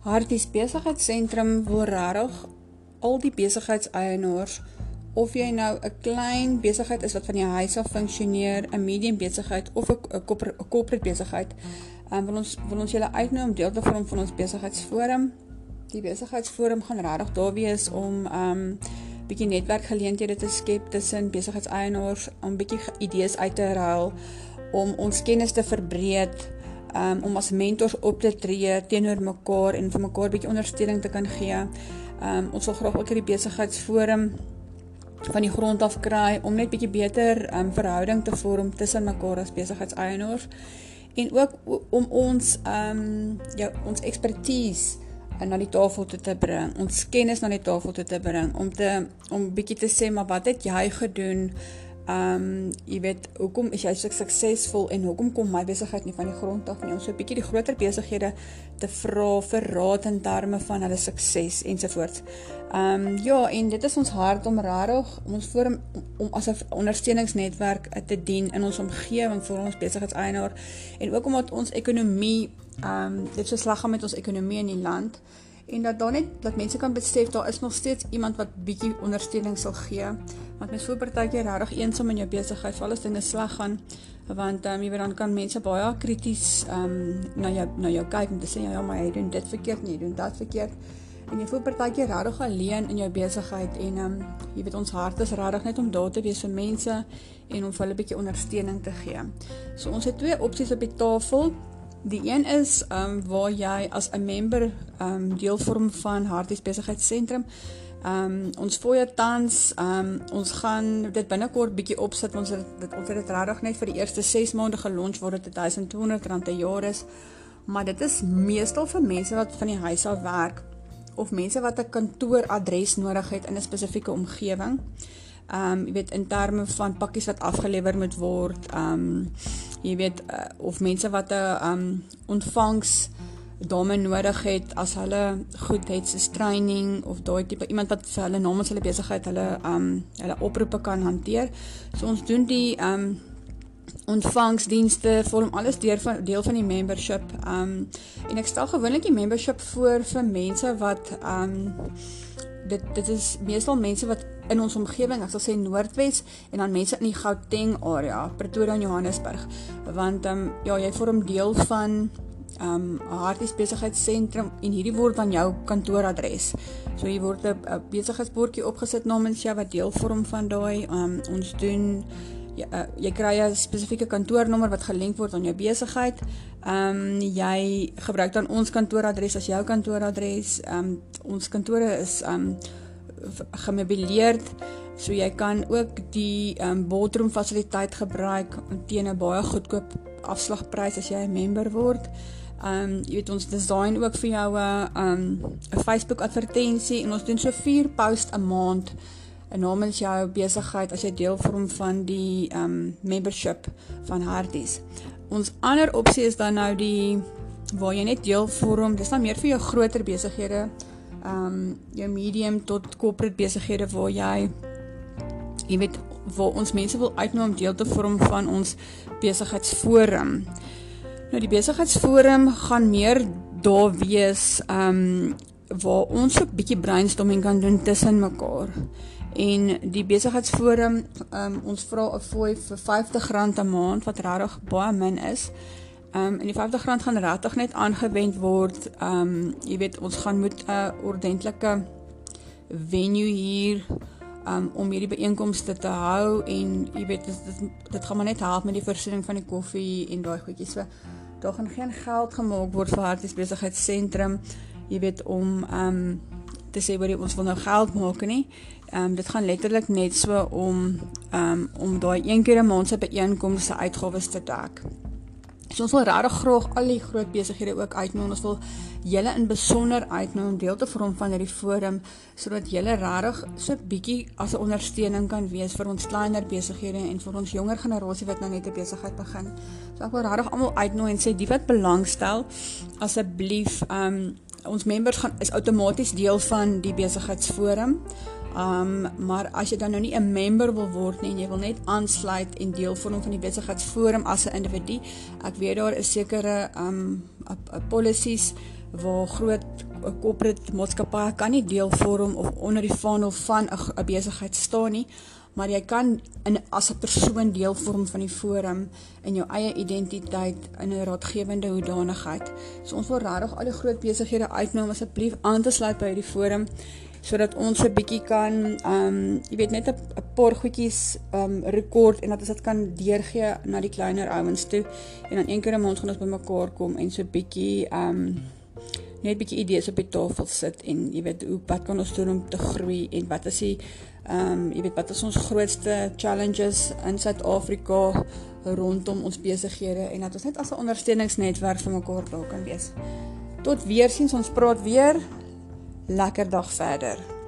Harties Besigheidsentrum wil regtig al die besigheidseienaars of jy nou 'n klein besigheid is wat van die huis af funksioneer, 'n medium besigheid of 'n corporate besigheid, um, wil ons wil ons julle uitnooi om deel te vorm van ons besigheidsforum. Die besigheidsforum gaan regtig daar wees om um bietjie netwerkgeleenthede te skep tussen besigheidseienaars om bietjie idees uit te ruil om ons kennis te verbreek um, om as mentors op te tree teenoor mekaar en vir mekaar 'n bietjie ondersteuning te kan gee. Um, ons wil graag ook hierdie besigheidsforum van die grond af kry om net bietjie beter um, verhouding te vorm tussen mekaar as besigheidseienaars en ook om ons um ja ons ekspertise na die tafel toe te bring, ons kennis na die tafel toe te bring om te om bietjie te sê maar wat het jy gedoen Ehm um, jy weet hoekom is jy so suksesvol en hoekom kom my besigheid nie van die grond af nie? Ons so 'n bietjie die groter besighede te vra vir raad in terme van hulle sukses ensovoorts. Ehm um, ja, en dit is ons hart om regtig ons forum om, om as 'n ondersteuningsnetwerk te dien in ons omgewing vir ons besigheidseienaar en ook omdat ons ekonomie ehm um, dit so sleg gaan met ons ekonomie in die land en dat dan net dat mense kan besef daar is nog steeds iemand wat bietjie ondersteuning sal gee. Want mens voel partykeer regtig eensaam in jou besigheid val as dinge sleg gaan. Want um, jy weet dan kan mense baie krities um, na jou na jou kyk en sê ja maar jy doen dit verkeerd nie jy doen dat verkeerd. En jy voel partykeer regtig alleen in jou besigheid en um, jy weet ons hart is regtig net om daar te wees vir mense en om vir hulle 'n bietjie ondersteuning te gee. So ons het twee opsies op die tafel Die een is ehm um, waar jy as 'n member ehm um, deel vorm van Harties Besigheidsentrum. Ehm um, ons fooi tans ehm um, ons gaan dit binnekort bietjie opsit ons het dit ons het dit regtig net vir die eerste 6 maande gelons waar dit R1200 'n jaar is. Maar dit is meestal vir mense wat van die huis af werk of mense wat 'n kantooradres nodig het in 'n spesifieke omgewing. Ehm um, jy weet in terme van pakkies wat afgelewer moet word. Ehm um, jy weet uh, of mense wat 'n um ontvangs dame nodig het as hulle goed het se training of daai tipe iemand wat vir hulle namens hulle besigheid hulle um hulle oproepe kan hanteer. So ons doen die um ontvangsdienste vorm alles deur van deel van die membership. Um en ek stel gewoonlik die membership voor vir mense wat um dit dit is meestal mense wat in ons omgewing, ek sal sê Noordwes en dan mense in die Gauteng area, Pretoria en Johannesburg. Want ehm um, ja, jy vorm deel van ehm um, harties besigheidsentrum en hierdie word dan jou kantooradres. So hier word 'n besigheidsbordjie opgesit namens jou wat deel vorm van daai ehm um, ons doen jy, uh, jy kry 'n spesifieke kantoornommer wat gelink word aan jou besigheid. Ehm um, jy gebruik dan ons kantooradres as jou kantooradres. Ehm um, ons kantore is ehm um, gemeubileerd so jy kan ook die ehm um, boardroom fasiliteit gebruik teen 'n baie goedkoop afslagprys as jy 'n member word. Ehm um, jy weet ons design ook vir jou 'n ehm 'n Facebook advertensie en ons doen so 4 post 'n maand en namens jou besigheid as jy deel vorm van die ehm um, membership van Harties. Ons ander opsie is dan nou die waar jy net deel vorm. Dis dan meer vir jou groter besighede ehm um, jou medium tot corporate besighede waar jy jy weet waar ons mense wil uitnooi om deel te vorm van ons besigheidsforum. Nou die besigheidsforum gaan meer daar wees ehm um, waar ons 'n bietjie brainstorming kan doen tussen mekaar. En die besigheidsforum ehm um, ons vra 'n fooi vir R50 'n maand wat regtig baie min is. Ehm um, en die R50 gaan regtig net aangewend word. Ehm um, jy weet ons gaan moet 'n ordentlike venue hier um, om hierdie byeenkomste te hou en jy weet dit dit, dit gaan maar net help met die voorsiening van die koffie en daai goedjies. So daar gaan geen geld gemaak word vir Harties Besigheidsentrum. Jy weet om ehm um, te sê wat ons wil nou geld maak nie. Ehm um, dit gaan letterlik net so om ehm um, om daai een keer 'n maand se byeenkomste uitgawes te dek. So ons wil regtig graag al die groot besighede ook uitnooi. Ons wil julle in besonder uitnooi om deel te vorm van hierdie forum sodat julle regtig so bietjie as 'n ondersteuning kan wees vir ons kleiner besighede en vir ons jonger generasie wat nou net 'n besigheid begin. So ek wil regtig almal uitnooi en sê die wat belangstel asseblief um ons members gaan is outomaties deel van die besigheidsforum. Um maar as jy dan nou nie 'n member wil word nie en jy wil net aansluit en deel vorm van die besigheidsforum as 'n individu, ek weet daar is sekere um policies waar groot 'n corporate maatskappy kan nie deel vorm of onder die vaandel van 'n besigheid staan nie, maar jy kan in as 'n persoon deel vorm van die forum in jou eie identiteit in 'n raadgewende hoedanigheid. So ons wil regtig al die groot besighede uitnooi om asseblief aan te sluit by hierdie forum sodat ons 'n bietjie kan ehm um, jy weet net 'n paar goedjies ehm um, rekord en dat ons dit kan deurgee na die kleiner ouens toe en dan een keer 'n maand gaan ons bymekaar kom en so bietjie ehm um, net 'n bietjie idees op die tafel sit en jy weet hoe wat kan ons doen om te groei en wat is die ehm um, jy weet wat is ons grootste challenges in Suid-Afrika rondom ons besighede en dat ons net as 'n ondersteuningsnetwerk vir mekaar daar kan wees. Tot weer sins ons praat weer lekker dag verder.